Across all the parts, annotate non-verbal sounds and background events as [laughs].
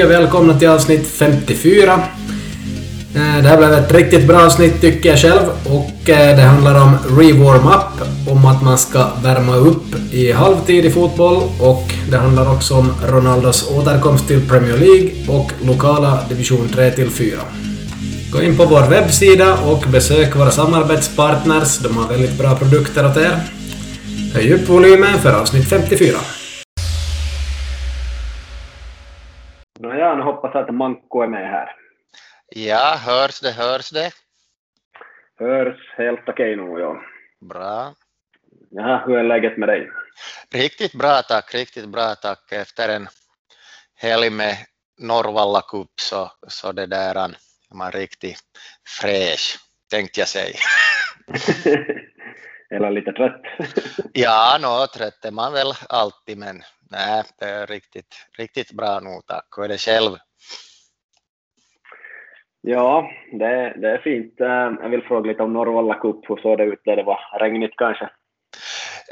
Hej och välkomna till avsnitt 54. Eh, det här blev ett riktigt bra avsnitt tycker jag själv och eh, det handlar om rewarm up, om att man ska värma upp i halvtid i fotboll och det handlar också om Ronaldos återkomst till Premier League och lokala division 3 till 4. Gå in på vår webbsida och besök våra samarbetspartners, de har väldigt bra produkter åt er. Höj upp volymen för avsnitt 54. hoppas att Manko är med här. Ja, hörs det, hörs det? Hörs helt okej nu, ja. Bra. Jaha, hur är läget med dig? Riktigt bra tack, riktigt bra tack. Efter en helg med Norrvalla Cup så, så det där är man riktigt fräsch, tänkte jag säga. [laughs] Eller lite trött? [laughs] Ja, nå, trött är man väl alltid, men nej, det är riktigt, riktigt bra nu tack. Hur är det själv? Ja, det, det är fint. Eh, jag vill fråga lite om Norrvalla Cup. Hur såg det ut där? Det var regnigt kanske?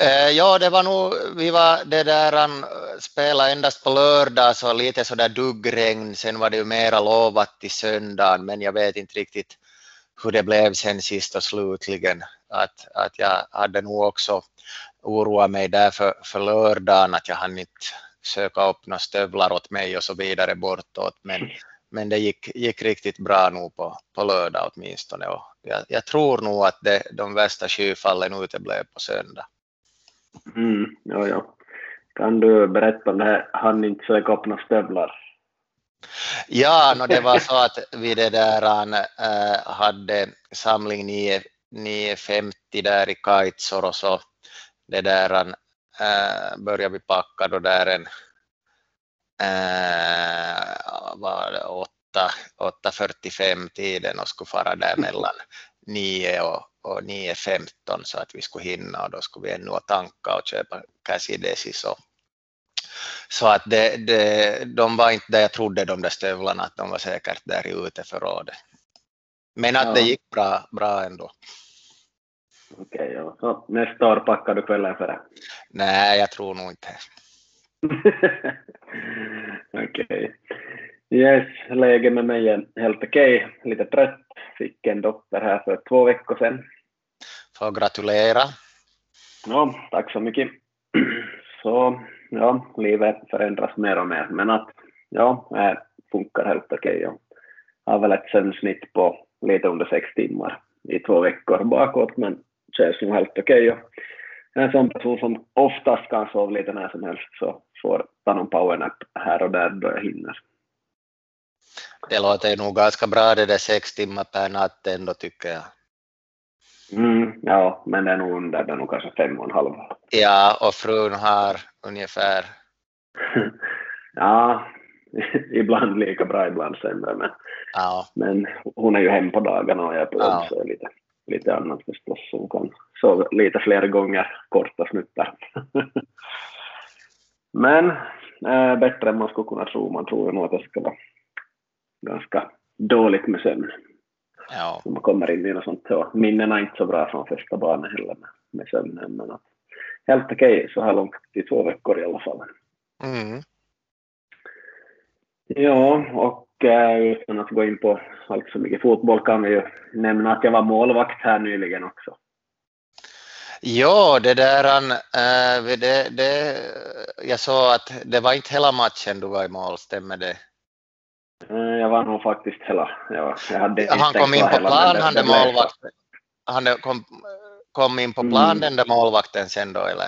Eh, ja, det var nog, vi var det där, han eh, spelade endast på lördag, så lite sådär duggregn, sen var det ju mera lovat till söndagen, men jag vet inte riktigt hur det blev sen sist och slutligen. Att, att jag hade nog också oroat mig där för, för lördagen, att jag hann inte söka upp några stövlar åt mig och så vidare bortåt, men, men det gick, gick riktigt bra nog på, på lördag åtminstone. Och jag, jag tror nog att det, de värsta skyfallen uteblev på söndag. Mm, ja, ja. Kan du berätta om det här? Han inte söka upp några stövlar? Ja, no, det var så att vi det där han, äh, hade samling 9 9.50 där i Kaitsor och så det där han, äh, började vi packa då där en äh, var det 8, 8.45 tiden och skulle fara där mellan 9 och, och 9.15 så att vi skulle hinna och då skulle vi ännu tanka och köpa så så att det, det, de var inte där jag trodde de där stövlarna, att de var säkert där i uteförrådet. Men att Ja. det gick bra, bra ändå. Okej, ja. Så nästa år packar du kvällen före? Nej, jag tror nog inte. [laughs] Okej. Yes, läget med mig är helt okej. Lite trött. Fick en dotter här för två veckor sedan. Får gratulera. Ja, tack så mycket. [clears throat] Så, ja, livet förändras mer och mer. Men att, ja, det funkar helt okej. Jag har väl ett sömnsnitt på lite under sex timmar i två veckor bakåt, men känns nog helt okej. Och Jag är en sån person som oftast kan sova lite när som helst, så får ta någon powernap här och där då jag hinner. Det låter ju nog ganska bra det där sex timmar per natt ändå tycker jag. Mm, ja, men det är nog under, det är nog kanske fem och en halv. Ja, och frun har ungefär, [laughs] ja, [laughs] ibland lika bra, ibland sämre, men ja, Men hon är ju hem på dagarna och jag är på jobb Ja. så lite, lite annat förstås. Hon kan sova lite fler gånger, korta snuttar. [laughs] Men äh, bättre än man skulle kunna tro. Man tror ju nog att det ska vara ganska dåligt med sömn. ja. När man kommer in i något sånt. Så minnena är inte så bra från första barnet heller med, med sömnen. Men att, helt okej så här långt i två veckor i alla fall. Mm. Ja, och äh, utan att gå in på allt för mycket fotboll kan vi ju nämna att jag var målvakt här nyligen också. Jo, det där, han, äh, det, det, jag såg att det var inte hela matchen du var i mål, stämmer det? Eh, Jag var nog faktiskt hela... Ja, Han kom in på plan, han så. målvakten. Han kom, kom in på plan Mm. den där målvakten sen då eller?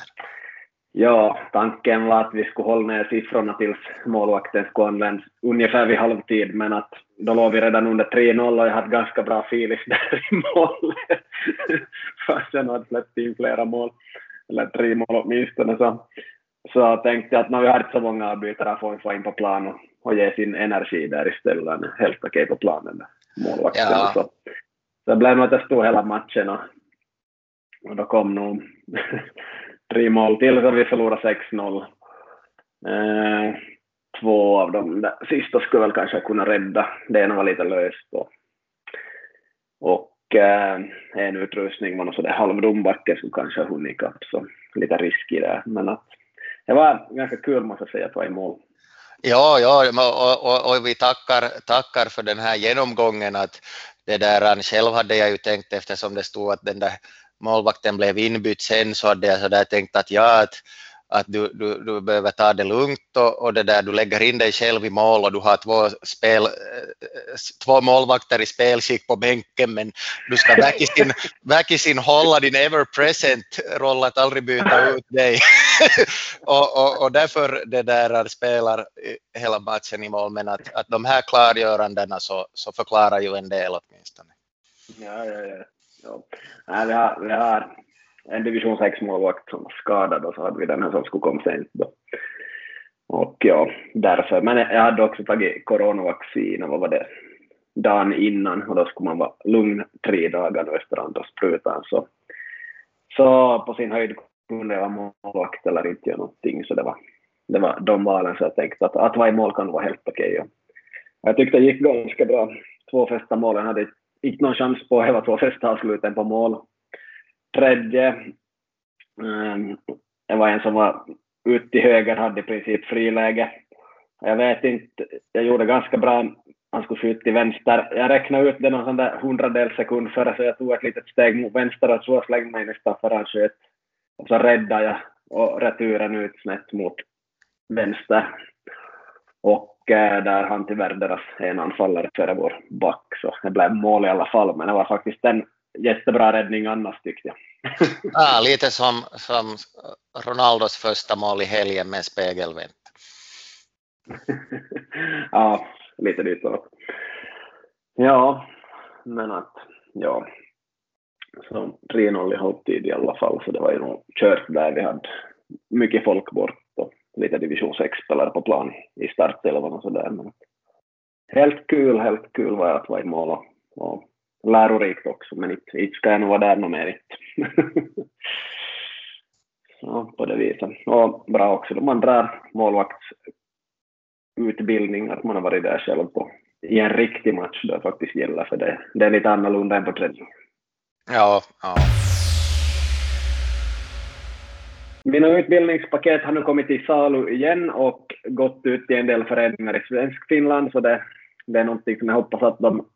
Ja, tanken var att vi skulle hålla ner siffrorna tills målvakten skulle användas ungefär vid halvtid, men att då låg vi redan under 3-0 och jag hade ganska bra feeling där i målet. [laughs] Fast jag hade släppt in flera mål, eller tre mål åtminstone, så, så tänkte jag att när vi hade så många avbytare får vi få in på plan och, och ge sin energi där istället. Helt okej på planen, där, målvakten. Ja. Så, så det blev nog att jag stod hela matchen och, och då kom nog tre mål till så vi förlorade 6-0. Eh, två av de där sista skulle väl kanske kunna rädda. Det ena var lite löst och, och eh, en utrustning var nog halvdumbacke halvdombacke som kanske hunnit ikapp så lite risk i det. Men att det var ganska kul måste jag säga att vara i mål. Ja, ja och, och, och, vi tackar, tackar för den här genomgången. Att det där, själv hade jag ju tänkt eftersom det stod att den där målvakten blev inbytt sen så hade jag så där tänkt att ja, att att du, du, du behöver ta det lugnt och, och det där, du lägger in dig själv i mål och du har två, spel, eh, två målvakter i spelskick på bänken men du ska väkisin, väkisin [laughs] hålla din ever present roll att aldrig byta ut dig. [laughs] och, och, och därför det där spelar hela matchen i mål men att, att de här klargörandena så, så förklarar ju en del åtminstone. Ja, ja, ja ja. Nej, äh, vi, har, vi har en division 6-målvakt som var skadad och så hade vi den här som skulle komma sent då. Och ja, därför. Men jag hade också tagit coronavaccin och vad var det, dagen innan och då skulle man vara lugn tre dagar efter andra sprutan. Så, så på sin höjd kunde jag vara målvakt eller inte göra någonting. Så det var, det var de valen så jag tänkte att, att vara i mål kan vara helt okej. Okay. Jag tyckte det gick ganska bra. Två första målen hade inte någon chans på hela två första avsluten på mål tredje, ehm, det var en som var ut till höger, hade i princip friläge. Jag vet inte, jag gjorde ganska bra, han skulle skjuta till vänster. Jag räknade ut det någon sån där hundradels sekund före, så jag tog ett litet steg mot vänster och så slängde mig nästan före han sköt. Och så räddade jag och returen ut snett mot vänster. Och äh, där han tyvärr deras en anfallare före vår back, så det blev mål i alla fall, men det var faktiskt en jättebra räddning annars tyckte jag. [laughs] ja, lite som, som Ronaldos första mål i helgen med spegelvänt. [laughs] ja, lite ditåt. Ja, men att, ja, så 3-0 i halvtid i alla fall, så det var ju nog kört där. Vi hade mycket folk bort lite division 6-spelare på plan i startelvan och sådär. Men helt kul, helt kul var att vara i mål och, och lärorikt också, men inte, inte ska jag nog vara där något mer. [laughs] Så på det viset. Och bra också då man drar målvaktsutbildning, att man har varit där själv på, i en riktig match då faktiskt gäller, för det, det är lite annorlunda än på träning. Ja, ja. Mina utbildningspaket har nu kommit till salu igen och gått ut till en del föreningar i svensk Finland, så det, det är någonting som jag hoppas att de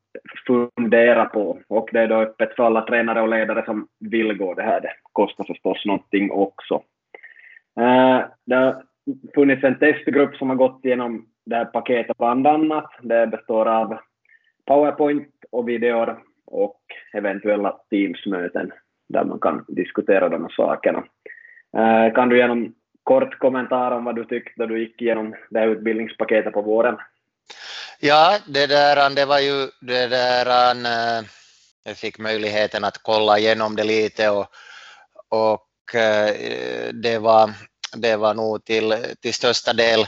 funderar på. Och det är då öppet för alla tränare och ledare som vill gå det här. Det kostar förstås någonting också. Eh, det har funnits en testgrupp som har gått igenom det här paketet bland annat. Det består av Powerpoint och videor och eventuella Teams-möten där man kan diskutera de här sakerna. Eh, kan du ge någon kort kommentar om vad du tyckte då du gick igenom det här utbildningspaketet på våren? Ja, det där, det var ju det där, eh, jag fick möjligheten att kolla igenom det lite och, och eh, det var, det var nog till, till största del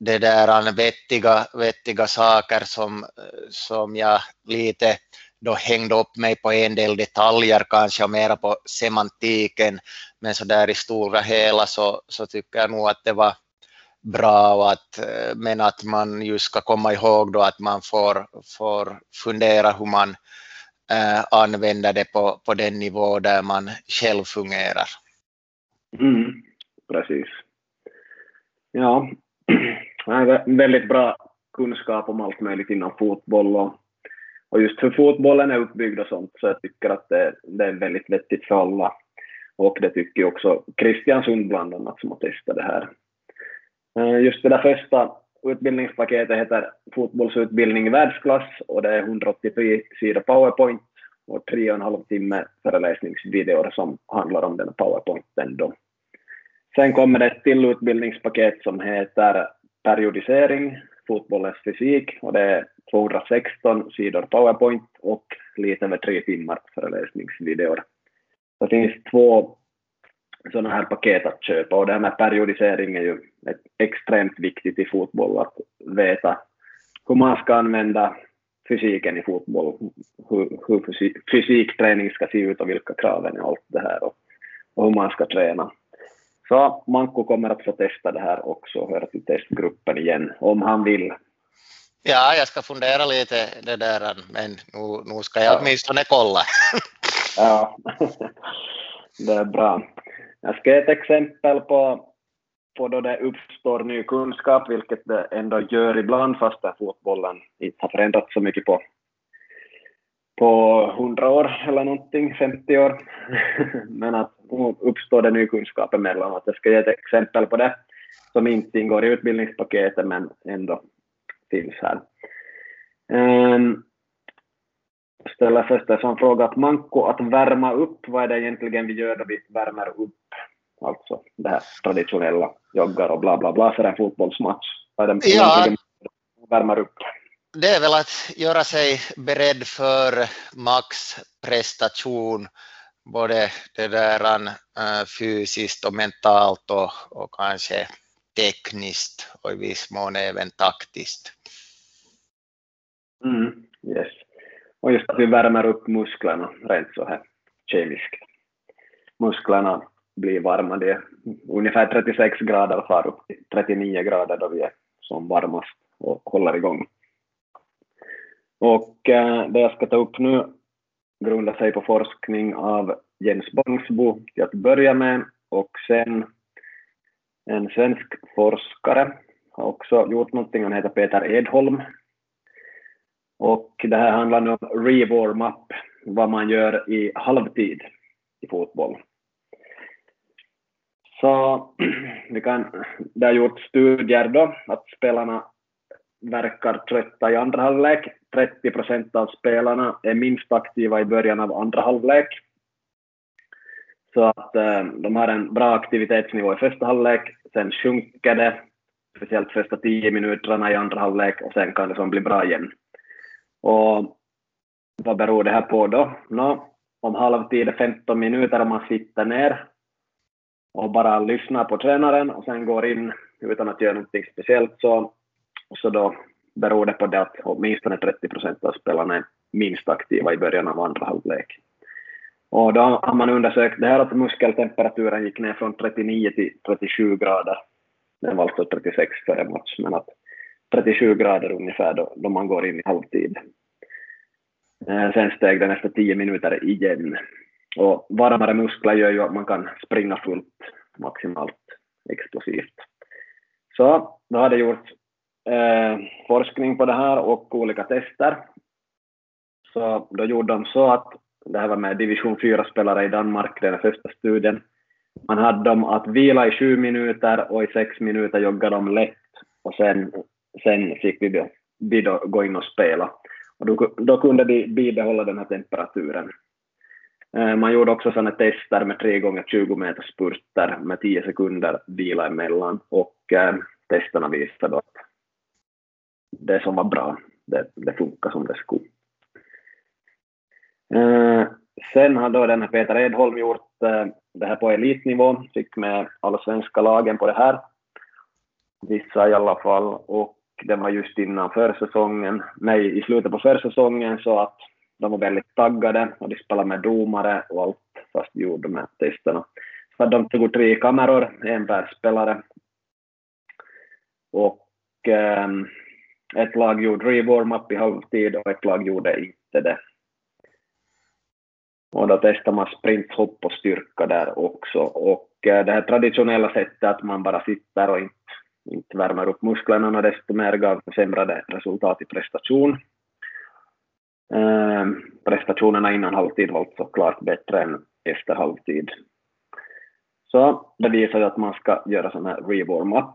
det där vettiga, vettiga saker som, som jag lite då hängde upp mig på en del detaljer kanske och mera på semantiken. Men så där i stora hela så, så tycker jag nog att det var, bra och att, eh, men att man just ska komma ihåg då att man får, får fundera hur man äh, använder det på, på den nivå där man själv fungerar. Mm, precis. Ja, [clears throat] väldigt bra kunskap om allt möjligt inom fotboll och, och just hur fotbollen är uppbyggd och sånt, så jag tycker att det, det är väldigt vettigt för alla. Och det tycker också Christian Sund bland annat som har testat det här. Eh, just det där första utbildningspaketet heter Fotbollsutbildning i världsklass och det är 183 sidor powerpoint och tre och en halv timme föreläsningsvideor som handlar om den powerpointen. Då. Sen kommer det ett till utbildningspaket som heter periodisering, fotbollens fysik och det är 216 sidor powerpoint och lite över tre timmar föreläsningsvideor. Det finns två sådana här paket att köpa och det här med periodisering är ju extremt viktigt i fotboll att veta hur man ska använda fysiken i fotboll, hur, hur fysik, fysikträning ska se ut och vilka kraven är och allt det här och, och hur man ska träna. Så Manko kommer att få testa det här också och höra till testgruppen igen om han vill. Ja, jag ska fundera lite det där, men nu, nu ska jag åtminstone kolla. [laughs] ja, [laughs] det är bra. Jag ska ge ett exempel på på då det uppstår ny kunskap, vilket det ändå gör ibland fast fotbollen inte har förändrats så mycket på, på 100 år eller någonting, 50 år. [laughs] Men att nu uppstår det ny kunskap emellanåt. Jag ska ge ett exempel på det som inte ingår i utbildningspaketet men ändå finns här. Um, ställer först en sån fråga att Manko, att värma upp, vad är det egentligen vi gör då vi värmer upp? Alltså det här traditionella, joggar och bla bla bla för en fotbollsmatch. Vad är det ja, värmer upp? Det är väl att göra sig beredd för maxprestation, både det där uh, fysiskt och mentalt och, och kanske tekniskt och i viss mån även taktiskt. Mm, yes. Och just att vi värmer upp musklerna rent så här kemiskt. Musklerna blir varma, det är ungefär 36 grader och far upp till 39 grader då vi är som varmast och håller igång. Och äh, det jag ska ta upp nu grundar sig på forskning av Jens Bangsbo till att börja med och sen en svensk forskare har också gjort någonting, han heter Peter Edholm och det här handlar nu om rewarm-up, vad man gör i halvtid i fotboll. Så [clears throat] vi kan, det har gjorts studier då, att spelarna verkar trötta i andra halvlek. 30 procent av spelarna är minst aktiva i början av andra halvlek. Så att eh, de har en bra aktivitetsnivå i första halvlek, sen sjunker det, speciellt första tio minuterna i andra halvlek, och sen kan det som bli bra igen. Och vad beror det här på då? No, om halvtid är 15 minuter och man sitter ner och bara lyssnar på tränaren och sen går in utan att göra någonting speciellt så, så då beror det på det att åtminstone 30 procent av spelarna är minst aktiva i början av andra halvlek. Och då har man undersökt det här att muskeltemperaturen gick ner från 39 till 37 grader. Den var alltså 36 före match, men att 37 grader ungefär då, då man går in i halvtid. Eh, sen steg den efter 10 minuter igen. Och varmare muskler gör ju att man kan springa fullt maximalt explosivt. Så då har det gjorts eh, forskning på det här och olika tester. Så då gjorde de så att, det här var med division 4-spelare i Danmark, den första studien, man hade dem att vila i sju minuter och i sex minuter jogga dem lätt och sen sen fick vi då, vi då gå in och spela. Och då, då kunde vi bibehålla den här temperaturen. Eh, man gjorde också sådana tester med 3 gånger 20 meter spurter med 10 sekunder vila emellan och eh, testerna visade att det som var bra, det, det funkar som det skulle. Eh, sen har då den här Peter Edholm gjort eh, det här på elitnivå, fick med alla svenska lagen på det här, vissa i alla fall, och det var just innan försäsongen, nej i slutet på försäsongen så att de var väldigt taggade och de spelade med domare och allt fast de gjorde de här testerna. Så de tog tre kameror, en per spelare. Och eh, ett lag gjorde rewarm-up i halvtid och ett lag gjorde inte det. Och då testade man sprint, hopp och styrka där också. Och eh, det här traditionella sättet att man bara sitter och inte inte värmer upp musklerna och desto mer gav försämrade resultat i prestation. Eh, prestationerna innan halvtid var alltså klart bättre än efter halvtid. Så det visar att man ska göra sån här rewarm-up.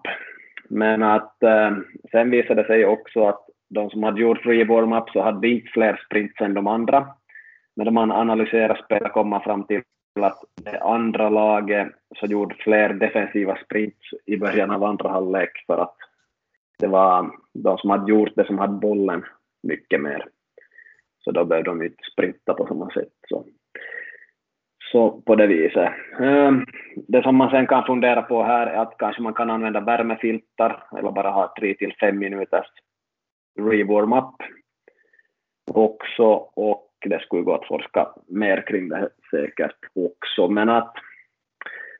Men att eh, sen visade det sig också att de som hade gjort rewarm-up så hade inte fler sprints än de andra. Men när man analyserar spelet kom man fram till att det andra laget så gjorde fler defensiva sprints i början av andra halvlek för att det var de som hade gjort det som hade bollen mycket mer. Så då behövde de inte sprinta på samma sätt. Så, så på det viset. Ehm, det som man sen kan fundera på här är att kanske man kan använda värmefiltar eller bara ha 3 till 5 minuters rewarm-up också och det skulle gå att forska mer kring det säkert också. Men att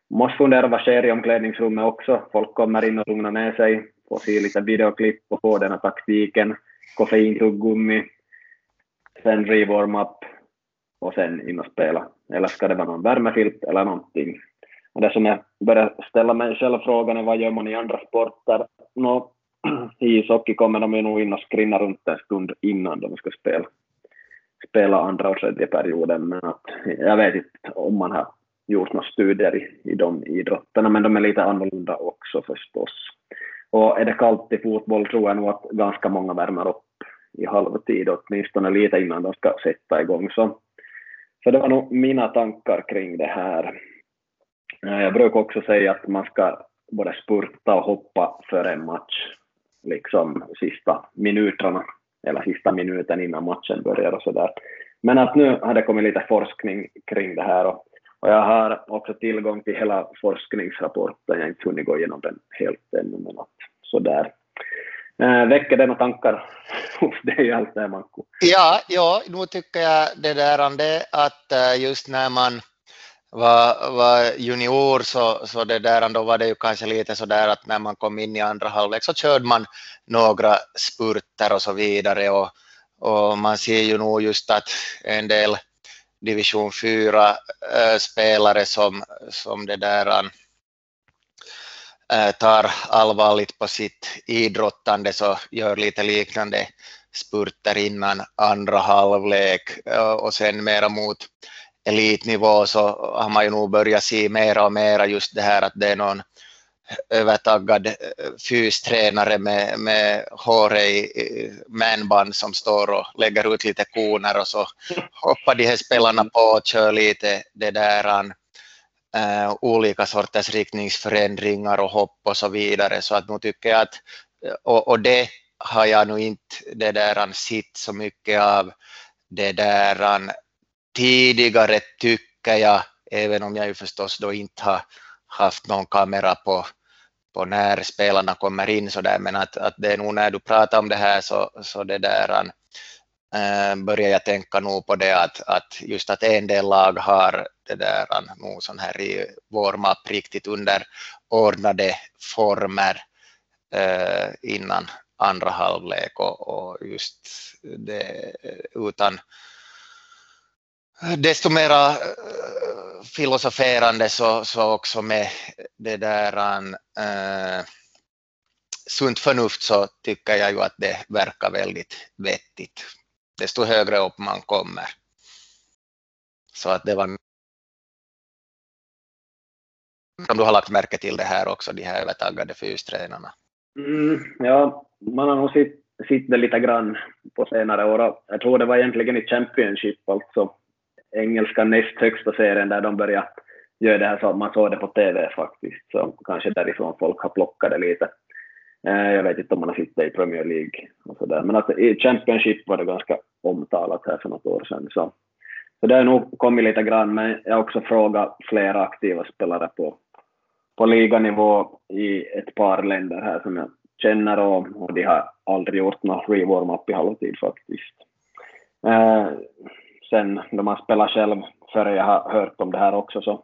måste fundera vad sker i omklädningsrummet också. Folk kommer in och lugnar ner sig, får se lite videoklipp och får den här taktiken, koffeintuggummi, sen rewarm-up och sen in och spela. Eller ska det vara någon värmefilt eller någonting. det som jag börjar ställa mig själv frågan är vad gör man i andra sporter? Nå, [clears throat] I ishockey kommer de ju nog in och skrinna runt en stund innan de ska spela, spela andra och tredje perioden, men att, jag vet inte om man har gjort några studier i, i de idrotterna, men de är lite annorlunda också förstås. Och är det kallt i fotboll tror jag nog att ganska många värmer upp i halvtid, åtminstone lite innan de ska sätta igång. Så, så det var nog mina tankar kring det här. Eh, jag brukar också säga att man ska både spurta och hoppa före en match, liksom sista minuterna, eller sista minuten innan matchen börjar och sådär. Men att nu har det kommit lite forskning kring det här och, och jag har också tillgång till hela forskningsrapporten, jag har inte hunnit gå igenom den helt ännu, men att sådär. Äh, väcker det några tankar [laughs] hos dig allt det här, Manko? Ja, ja, nu tycker jag det där att eh, just när man var, var junior så, så det där, då var det ju kanske lite så där att när man kom in i andra halvlek så körde man några spurter och så vidare och, och man ser ju nog just att en del division 4 äh, eh, spelare som, som det där äh, tar allvarligt på sitt idrottande så gör lite liknande spurter innan andra halvlek eh, och sen mera mot elitnivå så har man ju nog börjat se mera och mera just det här att det är någon övertaggad eh, fystränare med, med håret i manband som står och lägger ut lite koner och så hoppar de här spelarna på och kör lite det där äh, olika sorters riktningsförändringar och hopp och så vidare. Så att nu tycker jag att eh, och, och det har jag nog inte det där sitt så mycket av det där tidigare tycker jag, även om jag ju förstås då inte har haft någon kamera på, på när spelarna kommer in så där, men att, att det är nog när du pratar om det här så, så det där äh, börjar jag tänka nog på det att, att just att en del lag har det där nog sån här i warm-up riktigt under ordnade former äh, innan andra halvlek och, och just det eh, utan desto mera eh, filosoferande så, så också med det där äh, sunt förnuft så tycker jag ju att det verkar väldigt vettigt. Desto högre upp man kommer. Så att det var om du har lagt märke till det här också, de här övertaggade fystränarna. Mm, ja, man har nog sett, sett det lite grann på senare år. Jag tror det var egentligen i Championship, alltså engelska näst högsta serien där de började göra det här så att man såg det på TV faktiskt. Så kanske därifrån folk har plockat det lite. Eh, jag vet inte om man har sett det i Premier League och så där. Men att i Championship var det ganska omtalat här för något år sedan. Så, så det har nog kommit lite grann, men jag har också frågat flera aktiva spelare på, på liganivå i ett par länder här som jag känner och, och de har aldrig gjort någon rewarm-up i halvtid faktiskt. Eh, Sen då man spelar själv, före jag har hört om det här också, så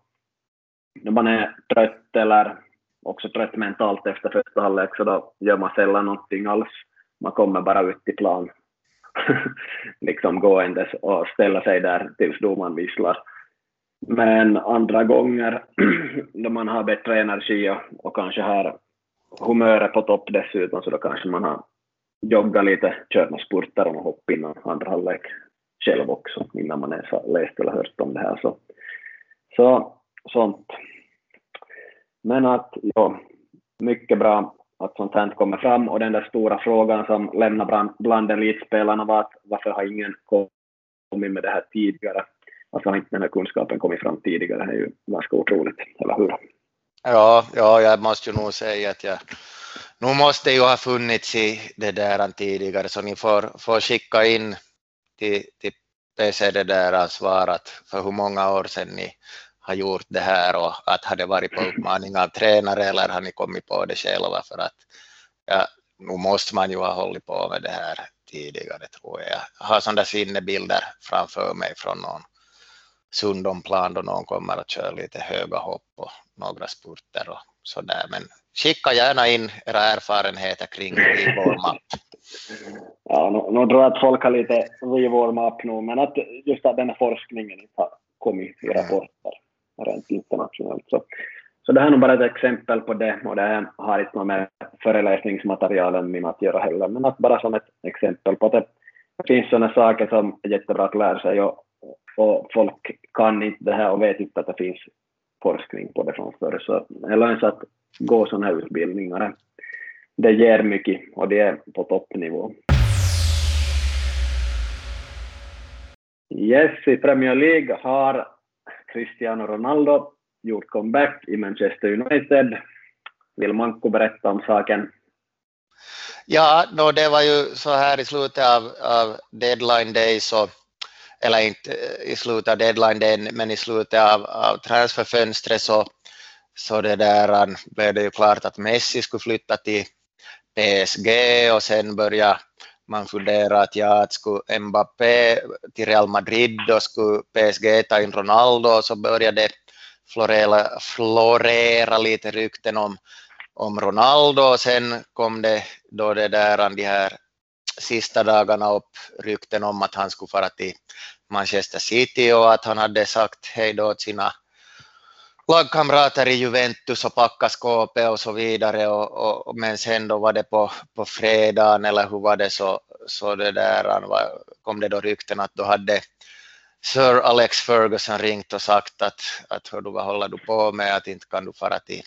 när man är trött eller också trött mentalt efter första halvlek så då gör man sällan någonting alls. Man kommer bara ut i plan, [laughs] liksom gåendes och ställer sig där tills domaren visslar. Men andra gånger [clears throat] då man har bättre energi och, och kanske har humöret på topp dessutom så då kanske man har joggat lite, kört några spurter och hopp innan andra halvlek själv också innan man ens har läst eller hört om det här. Så, så sånt. Men att, ja, mycket bra att sånt här kommer fram och den där stora frågan som lämnar bland, bland elitspelarna var att varför har ingen kommit med det här tidigare? Varför har inte den här kunskapen kommit fram tidigare? Det är ju ganska otroligt, eller hur? Ja, ja, jag måste ju nog säga att jag nu måste ju ha funnits i det där tidigare, så ni får, får skicka in till, till PC det där svarat för hur många år sedan ni har gjort det här och att har det varit på uppmaning av tränare eller har ni kommit på det själva för att ja, nu måste man ju ha hållit på med det här tidigare tror jag. Jag har sådana sinnebilder framför mig från någon Sundomplan då någon kommer att köra lite höga hopp och några spurter och sådär. Men skicka gärna in era erfarenheter kring [laughs] warm-up. Ja, nu, nu tror jag att folk har lite rewarm-up nu, men att just att den här forskningen inte har kommit i rapporter rent internationellt. Så, så det här är nog bara ett exempel på det och det har inte något med föreläsningsmaterial än min att göra heller, men att bara som ett exempel på att det finns sådana saker som är jättebra att lära sig och, och folk kan inte det här och vet inte att det finns forskning på det från förr. Så, eller ens att gå sådana här utbildningar. Det ger mycket och det är på toppnivå. Yes, i Premier League har Cristiano Ronaldo gjort comeback i Manchester United. Vill Manko berätta om saken? Ja, no, det var ju så här i slutet av, av deadline day, så, eller inte i slutet av deadline day, men i slutet av, av transferfönstret så, så det där blev det ju klart att Messi skulle flytta till PSG och sen började man fundera att ja, att skulle Mbappé till Real Madrid och skulle PSG ta in Ronaldo och så började florera, florera lite rykten om, om Ronaldo. Och sen kom det då det där de här sista dagarna upp rykten om att han skulle fara till Manchester City och att han hade sagt hej då till sina lagkamrater i Juventus och packa skåpet och så vidare. Och, och, men sen då var det på, på fredagen eller hur var det så, så det där var, kom det då rykten att då hade Sir Alex Ferguson ringt och sagt att, att hör du, vad håller du på med, att inte kan du fara till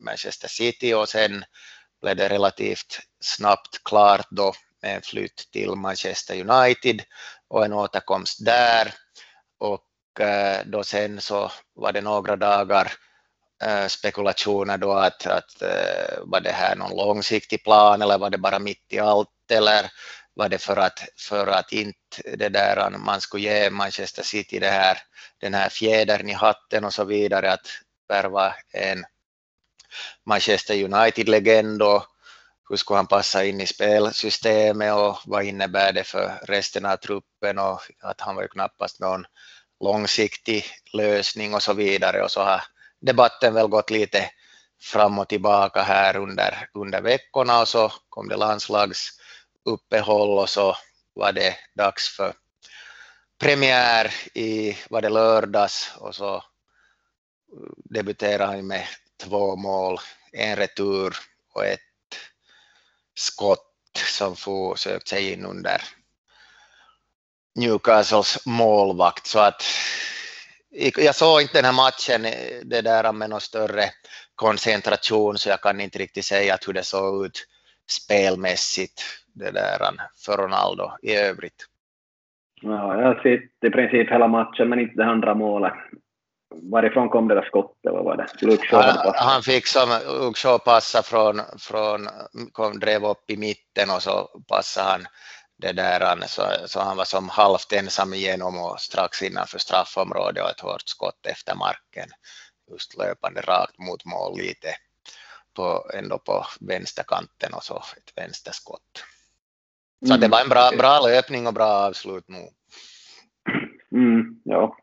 Manchester City och sen blev det relativt snabbt klart då med en flytt till Manchester United och en återkomst där. Och Eh, då sen så var det några dagar eh, spekulationer då att, att eh, var det här någon långsiktig plan eller var det bara mitt i allt eller var det för att, för att inte det där man skulle ge Manchester City det här, den här fjädern i hatten och så vidare att värva en Manchester United-legend och hur skulle han passa in i spelsystemet och vad innebär det för resten av truppen och att han var ju knappast någon långsiktig lösning och så vidare. Och så har debatten väl gått lite fram och tillbaka här under, under veckorna och så kom det landslagsuppehåll och så var det dags för premiär i, var det lördags och så debuterade han med två mål, en retur och ett skott som får sökt sig in under Newcastles målvakt. Så att jag såg inte den här matchen det där med någon större koncentration så jag kan inte riktigt säga hur det såg ut spelmässigt det där för Ronaldo i övrigt. Ja, jag har sett i princip hela matchen men inte det andra målet. Varifrån kom det där skottet? Vad var det? Han, han fick som Luke Shaw passa från, från kom, drev upp i mitten och så passade han det där, så, så han var som halvt ensam igenom och strax innanför straffområdet och ett hårt skott efter marken, just löpande rakt mot mål lite på, ändå på vänsterkanten och så ett vänsterskott. Så mm, det var en bra, bra löpning och bra avslut nu. Mm, ja.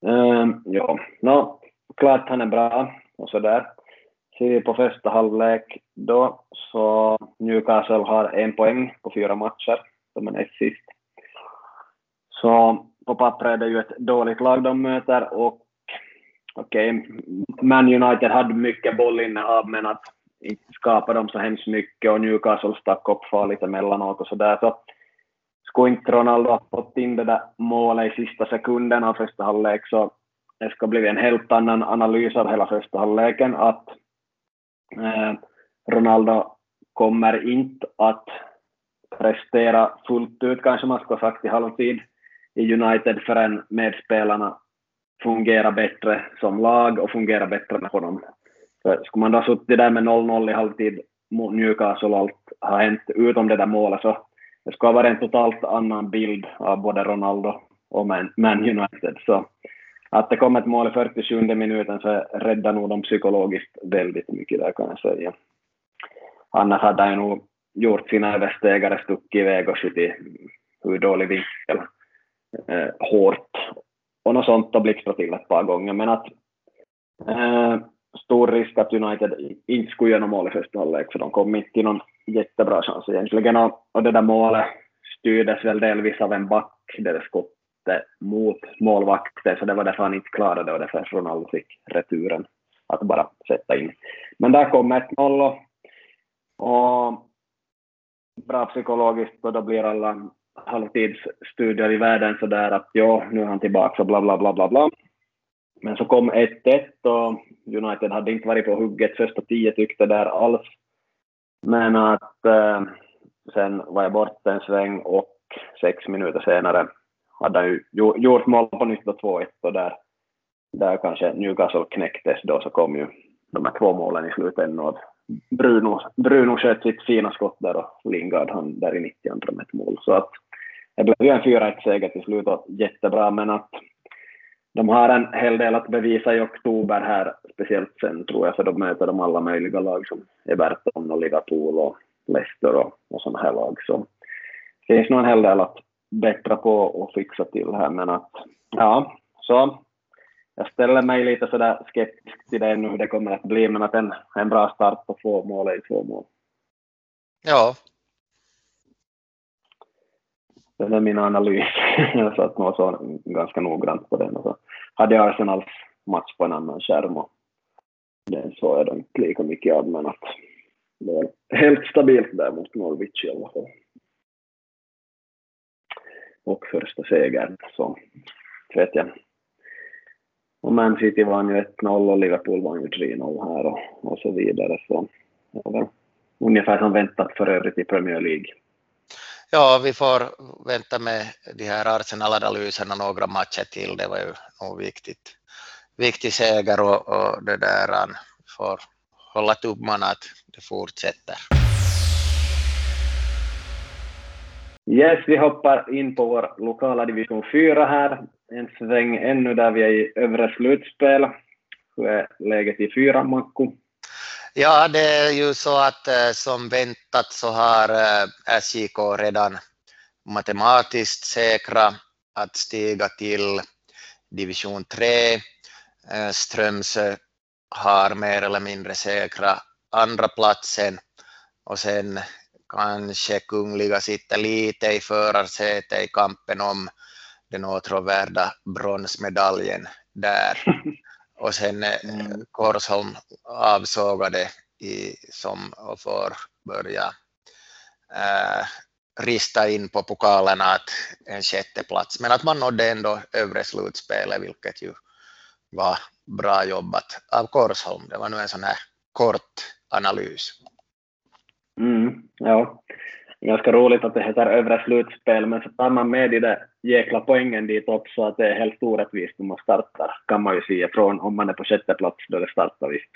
Um, ja, no, klart han är bra och så där ser på första halvlek då så Newcastle har en poäng på fyra matcher, de är näst sist. Så på pappret är det ju ett dåligt lag de möter och okej, okay, Man United hade mycket bollinnehav men att inte skapa dem så hemskt mycket och Newcastle stack upp farligt emellanåt och sådär så skulle inte Ronaldo ha fått in det där målet i sista sekunden av första halvlek så det ska bli en helt annan analys av hela första halvleken att Eh, Ronaldo kommer inte att prestera fullt ut, kanske man skulle ha sagt i halvtid, i United förrän medspelarna fungerar bättre som lag och fungerar bättre med honom. För skulle man då ha suttit där med 0-0 i halvtid mot Newcastle och allt har hänt utom det där målet så det skulle ha varit en totalt annan bild av både Ronaldo och Man United. Så att det kom ett mål i 47 minuten så räddade nog dem psykologiskt väldigt mycket där kan jag säga. Annars hade han nog gjort sina överstegare, stuckit iväg och skjutit hur dålig vinkel, eh, hårt och något sånt och blixtrat till ett par gånger. Men att eh, stor risk att United inte skulle göra mål i första halvlek för de kom inte till någon jättebra chans egentligen och, och det där målet styrdes väl delvis av en back, det där skottet mot målvakten, så det var därför han inte klarade det och därför Ronaldo fick returen att bara sätta in. Men där kom 1-0 och bra psykologiskt och då blir alla halvtidsstudier i världen så där att ja, nu är han tillbaka och bla bla bla bla bla. Men så kom 1-1 och United hade inte varit på hugget första tio tyckte där alls. Men att eh, sen var jag borta en sväng och sex minuter senare hade han ju gjort mål på nytt och 2-1 och där, där kanske Newcastle knäcktes då så kom ju de här två målen i slutändan Bruno, Bruno sköt sitt fina skott där och Lingard han där i 92 med ett mål. Så att det blev ju en 4-1-seger till slut och jättebra, men att de har en hel del att bevisa i oktober här, speciellt sen tror jag, för de möter de alla möjliga lag som Everton och Liverpool och Leicester och, och sådana här lag. Så det finns nog en hel del att bättra på och fixa till här, men att ja, så jag ställer mig lite sådär skeptisk till det nu hur det kommer att bli, men att en, en bra start på två mål är två mål. Ja. Det är min analys. jag satt nog så ganska noggrant på den och så hade jag Arsenals match på en annan skärm och den såg jag då inte lika mycket av, men att det är helt stabilt där mot Norwich i alla fall. Och första segern, så vet jag och Man City vann ju 1-0 och Liverpool vann ju 3-0 här och, och så vidare. Så ja, ungefär som väntat för övrigt i Premier League. Ja, vi får vänta med de här Arsenal-analyserna några matcher till. Det var ju nog viktigt. Viktig seger och, och det där han får hålla tummarna att det fortsätter. Yes, vi hoppar in på vår lokala division 4 här en sväng ännu där vi är i övre slutspel. Hur är läget i fyran, Makku? Ja, det är ju så att eh, som väntat så har eh, SJK redan matematiskt säkra att stiga till division 3. Eh, Strömsö har mer eller mindre säkra andra platsen och sen kanske Kungliga sitter lite i förarsäte i kampen om den åtråvärda bronsmedaljen där. [laughs] Och sen eh, mm. Korsholm avsågade i, som och får börja äh, rista in på pokalerna att en sjätte plats. Men att man nådde ändå övre slutspelet, vilket ju var bra jobbat av Korsholm. Det var nu en sån här kort analys. Mm, ja, ganska roligt att det heter övre slutspel, men så tar man med de där jäkla poängen dit också, att det är helt orättvist om man startar, kan man ju se från om man är på sjätte plats då det startar visst.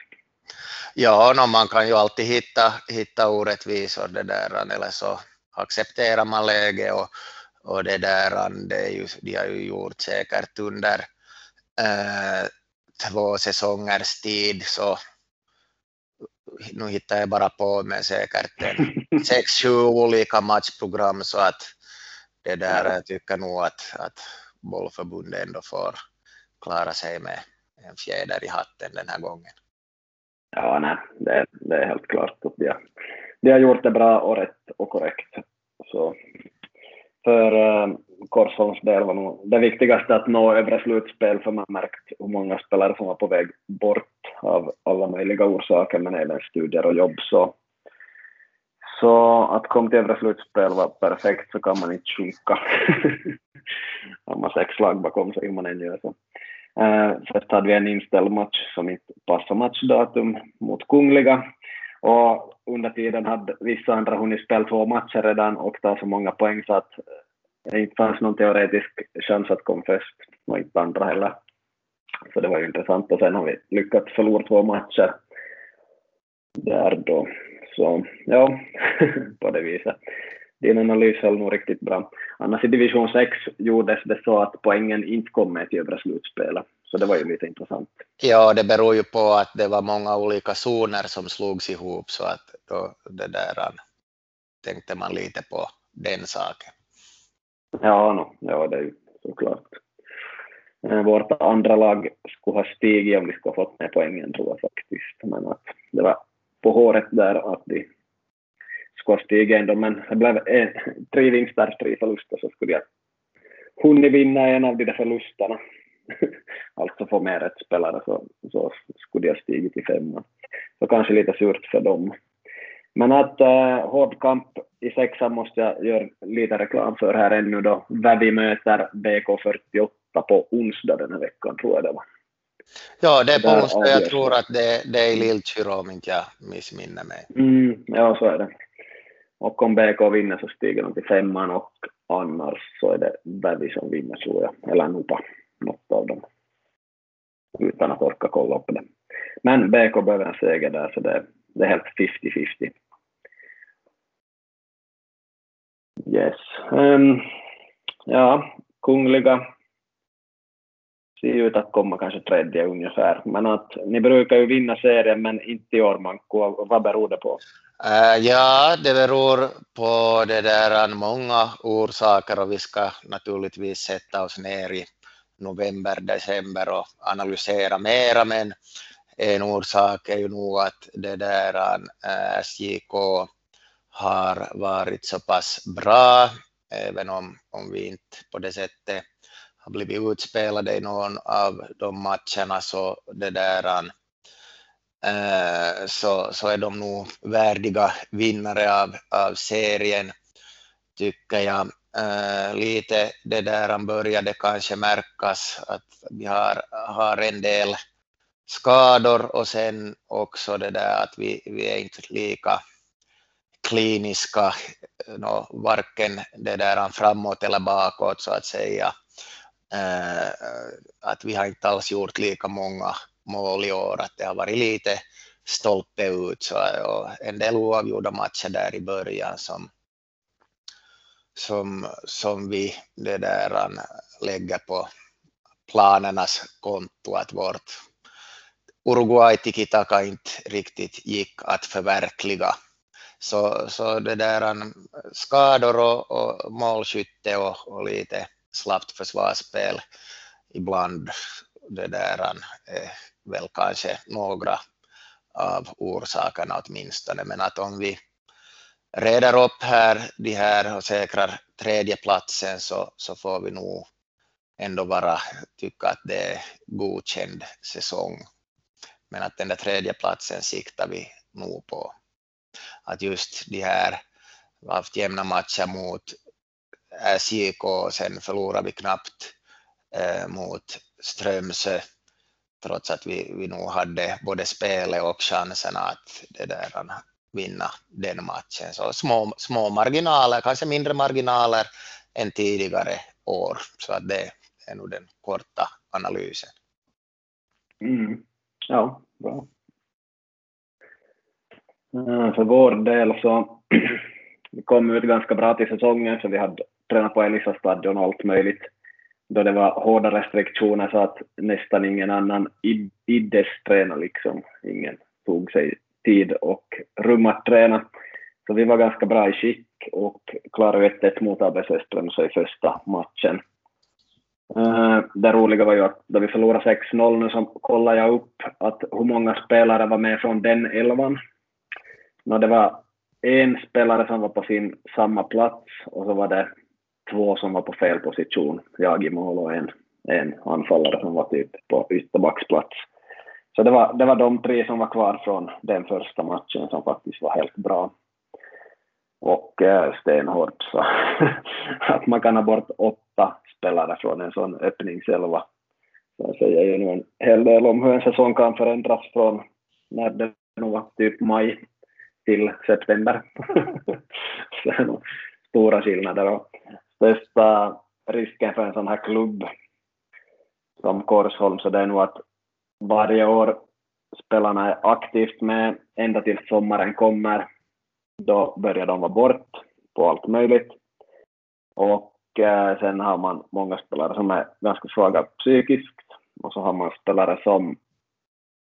Ja, no, man kan ju alltid hitta, hitta orättvisor det där, eller så accepterar man läget och, och det där, det är ju, de har ju gjort säkert under eh, två säsongers tid så nu hittar jag bara på med säkert sex, sju olika matchprogram så att det där jag tycker nog att, att bollförbundet ändå får klara sig med en fjäder i hatten den här gången. Ja, nej, det, det är helt klart att de har, de har gjort det bra och rätt och korrekt. Så för eh, äh, Korsholms del var nog det viktigaste att nå övre slutspel, för man märkt hur många spelare som var på väg bort av alla möjliga orsaker, men även studier och jobb. Så, så att komma till övre slutspel var perfekt, så kan man inte sjunka. Har [laughs] man sex lag bakom sig, hur man än gör så. Uh, först hade vi en inställd match som inte passade matchdatum mot Kungliga, och under tiden hade vissa andra hunnit spela två matcher redan och ta så många poäng så att det inte fanns någon teoretisk chans att komma först och inte andra heller. Så det var ju intressant och sen har vi lyckats förlora två matcher där då. Så ja, [laughs] på det viset. Din analys höll nog riktigt bra. Annars i division 6 gjordes det så att poängen inte kom med till övre slutspelet. Så det var ju lite intressant. Ja, det beror ju på att det var många olika zoner som slogs ihop så att då det där tänkte man lite på den saken. Ja, no, ja det är ju såklart. Eh, vårt andra lag skulle ha stigit om vi skulle ha fått med poängen tror jag faktiskt. Men att det var på håret där att de skulle ha stigit ändå. Men det blev en, tre vinster, tre förluster så skulle jag hunnit vinna en av de där förlusterna. [laughs] alltså få med rätt spelare så, så skulle jag stigit till femman. Så kanske lite surt för dem. Men att äh, hård kamp i sexan måste jag göra lite reklam för här ännu då. Vävi möter BK48 på onsdag den här veckan tror jag det var. Ja, det är på onsdag. Jag tror att det, det är i Lillkyrå om inte jag missminner mig. Mm, ja, så är det. Och om BK vinner så stiger de till femman och annars så är det Vävi som vinner tror jag, eller Nupa, något av dem. Utan att orka kolla upp det. Men BK behöver en seger där så det, det är helt 50-50. Yes. Um, ja, Kungliga ser ut att komma kanske tredje ungefär. Men att ni brukar ju vinna serien men inte i år Manko. Vad beror det på? Uh, ja, det beror på det där många orsaker och vi ska naturligtvis sätta oss ner i november, december och analysera mera men en orsak är ju nog att det där uh, SJK har varit så pass bra även om, om vi inte på det sättet har blivit utspelade i någon av de matcherna så det där äh, så, så är de nog värdiga vinnare av, av serien tycker jag. Äh, lite det där började kanske märkas att vi har, har en del skador och sen också det där att vi, vi är inte lika kliniska, eh, no, varken det där framåt eller bakåt så att säga. Eh, att vi har inte alls gjort lika många mål i år, att det har varit lite stolpe ut så, och en del oavgjorda matcher där i början som, som, som vi det där eh, lägger på planernas konto att vårt Uruguay tiki-taka inte riktigt gick att förverkliga. Så, så det där eh, skador och, och målskytte och, och lite slappt försvarsspel ibland det där är väl kanske några av orsakerna åtminstone, men att om vi reder upp här de här och säkrar tredjeplatsen så, så får vi nog ändå bara tycka att det är godkänd säsong. Men att den där tredjeplatsen siktar vi nog på. Att just de här, vi har haft jämna matcher mot Äh, SJK och sen förlorade vi knappt eh, mot Strömsö trots att vi, vi nog hade både spelet och chanserna att det där, äh, vinna den matchen. Så små, små marginaler, kanske mindre marginaler än tidigare år. Så att det är nog den korta analysen. Mm. Ja, bra. För vår del så [clears throat] vi kom ut ganska bra till säsongen så vi hade träna på Elisa stadion och allt möjligt då det var hårda restriktioner så att nästan ingen annan iddes träna liksom. Ingen tog sig tid och rum att träna. Så vi var ganska bra i skick och klarade 1-1 mot ABC Strömsö i första matchen. Eh, det roliga var ju att då vi förlorade 6-0 nu så kollade jag upp att hur många spelare var med från den elvan. No, det var en spelare som var på sin samma plats och så var det två som var på fel position, jag i mål och en, en anfallare som var typ på ytterbacksplats. Så det var, det var de tre som var kvar från den första matchen som faktiskt var helt bra. Och äh, stenhårt så [laughs] att man kan ha bort åtta spelare från en sån öppningselva. Så säger ju nu en hel del om hur en säsong kan förändras från när det nog var typ maj till september. [laughs] så det är nog stora skillnader. Och största risken för en sån här klubb som Korsholm så det är nog att varje år spelarna är aktivt med ända tills sommaren kommer. Då börjar de vara bort på allt möjligt. Och eh, sen har man många spelare som är ganska svaga psykiskt och så har man spelare som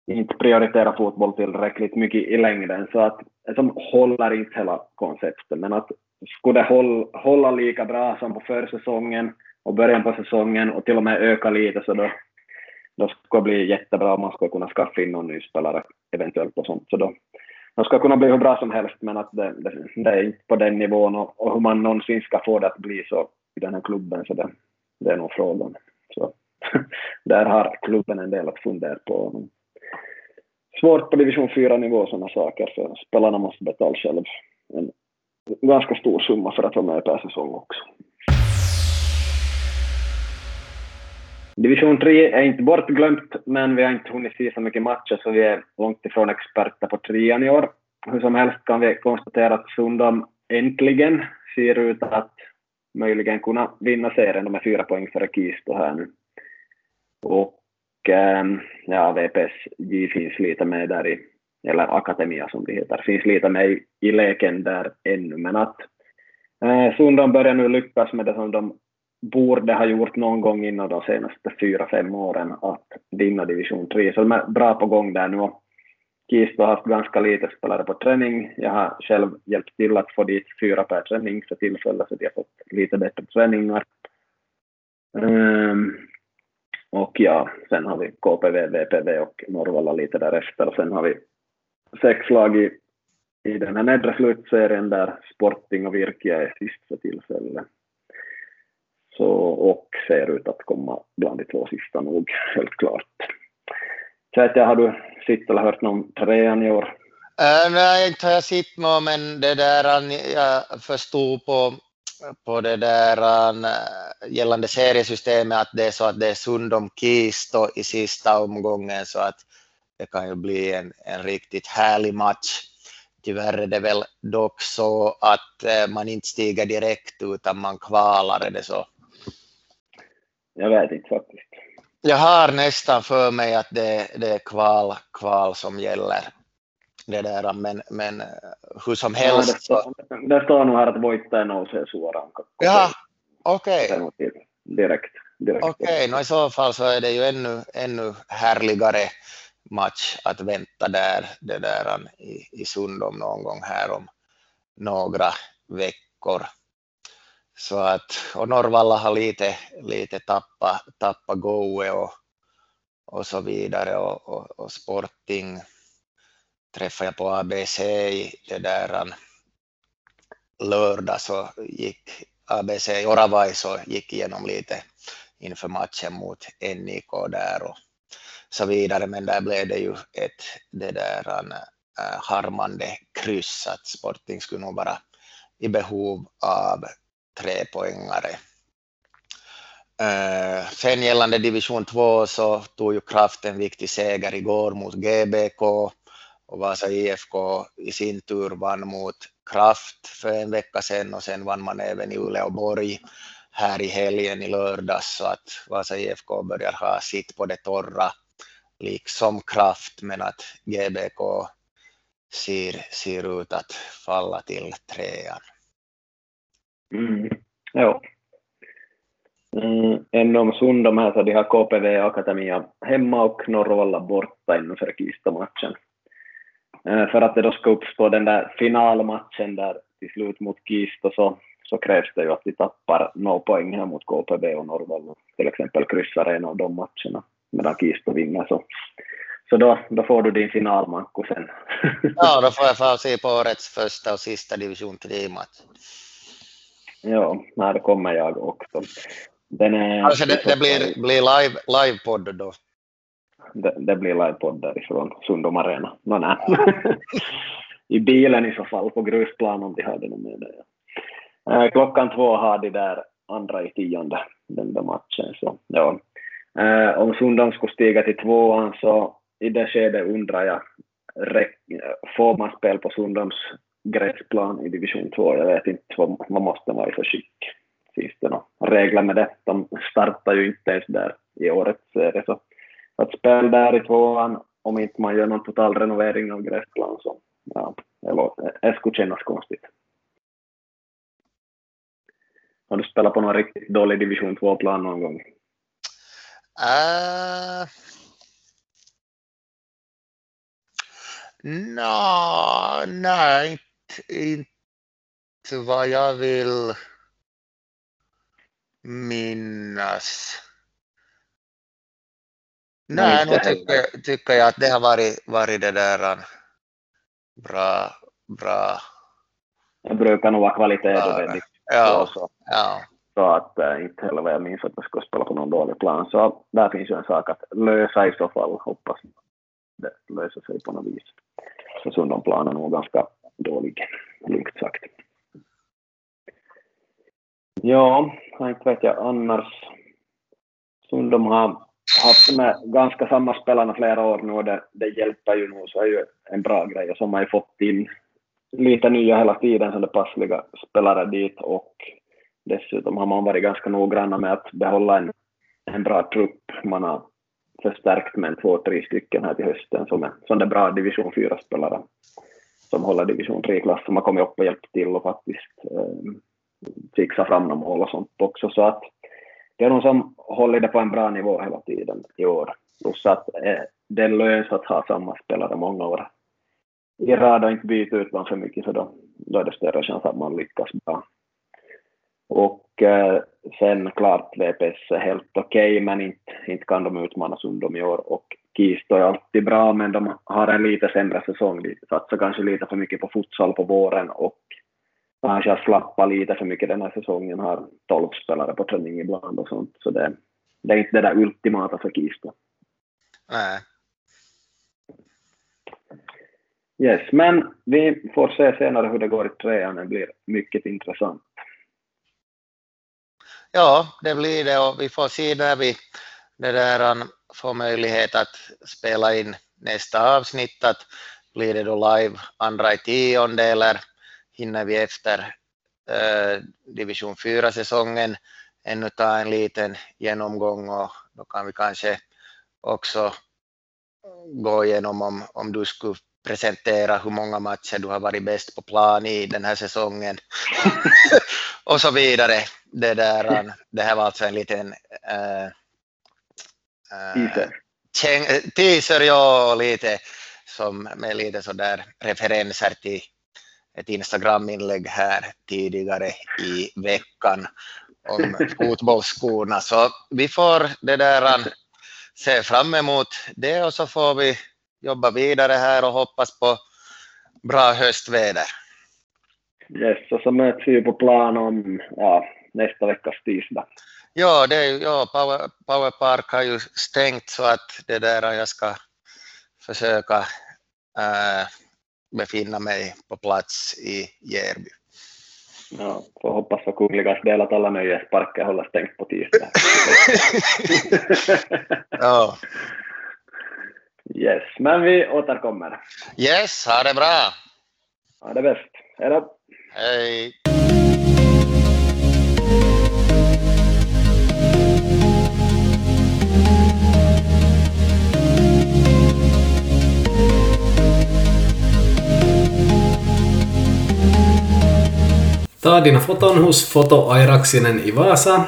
inte prioriterar fotboll tillräckligt mycket i längden så att som håller inte hela konceptet men att skulle hålla, hålla lika bra som på försäsongen och början på säsongen och till och med öka lite så då, då skulle det bli jättebra om man skulle kunna skaffa in någon ny spelare eventuellt och sånt. Så då, de ska kunna bli hur bra som helst men att det, det, det är inte på den nivån och, och, hur man någonsin ska få det att bli så i den här klubben så det, det är nog frågan. Så [laughs] där har klubben en del att fundera på. Svårt på division 4-nivå sådana saker, för spelarna måste betala själv en ganska stor summa för att vara med per säsong också. Division 3 är inte bortglömt, men vi har inte hunnit se så mycket matcher så vi är långt ifrån experter på trean i år. Hur som helst kan vi konstatera att Sundom äntligen ser ut att möjligen kunna vinna serien. De är fyra poäng före Kisto här nu. Och ehm, ja, ja, VPSJ finns lite med där i, eller Akademia som det heter, finns lite med i, leken där ännu. Men att eh, Sundan börjar nu lyckas med det som de borde ha gjort någon gång inom de senaste fyra, fem åren att vinna division 3. Så de är bra på gång där nu. Kisto har haft ganska lite spelare på träning. Jag har själv hjälpt till att få dit fyra per träning för tillfället, så de har fått lite bättre träningar. Um, och ja, sen har vi KPV, VPV och Norrvalla lite därefter. Och sen har vi sex lag i, i den här nedre slutserien där Sporting och Virkia är sist för tillfället. Så, och ser ut att komma bland de två sista nog, [laughs] helt klart. Så har du sett eller hört någon trean i år? Äh, nej, inte har jag sett någon, men det där äh, jag förstod på, på det där äh, gällande seriesystemet att det är så att det är Sundom Kisto i sista omgången så att det kan ju bli en, en riktigt härlig match. Tyvärr är det väl dock så att uh, man inte stiger direkt utan man kvalar, är det så? Jag vet inte faktiskt. Jag har nästan för mig att det, det är kval, kval som gäller. Det där, men, men eh, hur som helst. Ja, det, står, det står nog här att Voittaja nousee suoraan. Ja, okej. Okay. Direkt. direkt. Okej, okay, no i så fall så är det ju ännu, ännu härligare match att vänta där, det där um, i, i Sundom någon gång här om några veckor. Så att, och Norvalla har lite, lite tappat tappa goe och, och så vidare och, och, och Sporting träffade jag på ABC i det där um, lördag så gick ABC i Oravai så gick igenom lite inför matchen mot NIK där och så vidare men där blev det ju ett det där äh, harmande kryss att Sporting skulle nog vara i behov av trepoängare. Äh, eh, sen gällande division 2 så tog ju Kraft en viktig seger igår mot GBK och Vasa IFK i sin tur vann mot Kraft för en vecka sedan och sen vann man även i Uleåborg här i helgen i lördags så att Vasa IFK börjar ha sitt på det torra liksom Kraft men att GBK ser, ser ut att falla till trean. Mm. Ja. Mm, ännu om Sundom här så de har KPV Akademia hemma och Norrvalla borta inför Kista-matchen. Eh, för att det då ska uppstå den där finalmatchen där till slut mot Kista så, så krävs det ju att vi tappar några poäng här mot KPV och Norrvalla, till exempel kryssar en av de matcherna medan Kista vinner så, så då, då får du din finalmanko sen. [laughs] ja, då får jag se på årets första och sista division 3-match. Ja, det kommer jag också. Den är, alltså det, det blir, blir live, livepodd då? Det, det blir livepodd därifrån Sundom Arena. No, nej. [laughs] I bilen i så fall, på grusplan om de hade något med det. Ja. Klockan två har de där andra i tionde, den där matchen. Så, ja. Eh, om Sundan skulle stiga till tvåan så i det skedet undrar jag, får man spel på Sundoms gräsplan i division 2. Jag vet inte vad man måste vara i för skick. Finns det några regler med det? De startar ju inte ens där i årets serie. Så att spela där i tvåan, om inte man gör någon total renovering av gräsplan så ja, det skulle kännas konstigt. Har du spelat på någon riktigt dålig division 2-plan någon gång? Uh, no, nej, inte vad jag vill minnas. Nej, nu tycker, tycker jag att det har varit, varit det där um, bra, bra. Det brukar nog vara kvalitet. Ja, ja, ja. Så att äh, inte heller vad jag minns att jag ska spela på någon dålig plan. Så där finns ju en sak att lösa i så fall. Hoppas det löser sig på något vis. Så Sundonplanen är nog ganska dålig, lugnt sagt. Ja, inte vet jag annars. Sundom har haft med ganska samma spelarna flera år nu och det, det hjälper ju nog, så är ju en bra grej. Och så har man ju fått in lite nya hela tiden som det passliga spelare dit och dessutom har man varit ganska noggranna med att behålla en, en bra trupp. Man har förstärkt med två, tre stycken här till hösten som är, som bra division 4-spelare som håller division 3-klass som har kommit upp och hjälpt till och faktiskt eh, fixa fram några mål och sånt också. Så att det är de som håller det på en bra nivå hela tiden i år. Plus att eh, det är lönt att ha samma spelare många år i rad och inte byta ut dem för mycket för då, då är det större chans att man lyckas bra. Och eh, sen klart VPS är helt okej, okay, men inte, inte kan de utmana Sundom i år. Och Kisto är alltid bra, men de har en lite sämre säsong. De satsar kanske lite för mycket på futsal på våren och kanske har slappat lite för mycket den här säsongen. Har tolv spelare på träning ibland och sånt. Så det, det är inte det där ultimata för Kisto. Nej. Yes, men vi får se senare hur det går i trean. Det blir mycket intressant. Ja, det blir det och vi får se när vi det där, får möjlighet att spela in nästa avsnitt. Att blir det då live andra i tionde eller hinner vi efter eh, division 4-säsongen ännu ta en liten genomgång och då kan vi kanske också gå igenom om, om du skulle presentera hur många matcher du har varit bäst på plan i den här säsongen [laughs] och så vidare. Det, där, det här var alltså en liten äh. Käng, teaser, ja, lite som med lite sådär referenser till ett Instagram-inlägg här tidigare i veckan om [laughs] fotbollsskorna. Så vi får det där se fram emot det och så får vi jobba vidare här och hoppas på bra höstväder. Yes, och så möts vi på plan om ja, nästa veckas tisdag. Ja, det är, ja Power, Power Park har ju stängt så att det där jag ska försöka äh, befinna mig på plats i Järby. Ja, får hoppas för Kungligas del att alla nöjesparker håller stängt på tisdag. [laughs] [laughs] ja. Yes, men vi återkommer. Yes, ha det bra. Ha det bäst. Hej då. Hej. Ta dina foton hos Foto Airaksinen i Vasa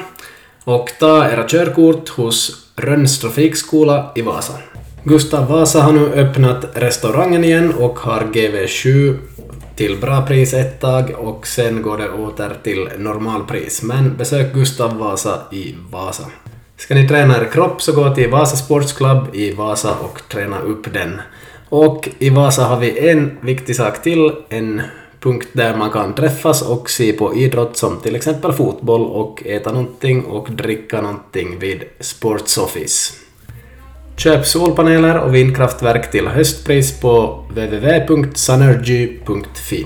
och ta era körkort hos Rönns trafikskola i Vasa. Gustav Vasa har nu öppnat restaurangen igen och har GV7 till bra pris ett tag och sen går det åter till normalpris. Men besök Gustav Vasa i Vasa. Ska ni träna er kropp så gå till Vasa Sports Club i Vasa och träna upp den. Och i Vasa har vi en viktig sak till, en punkt där man kan träffas och se på idrott som till exempel fotboll och äta någonting och dricka någonting vid Sports Office. Köp solpaneler och vindkraftverk till höstpris på www.sunergy.fi.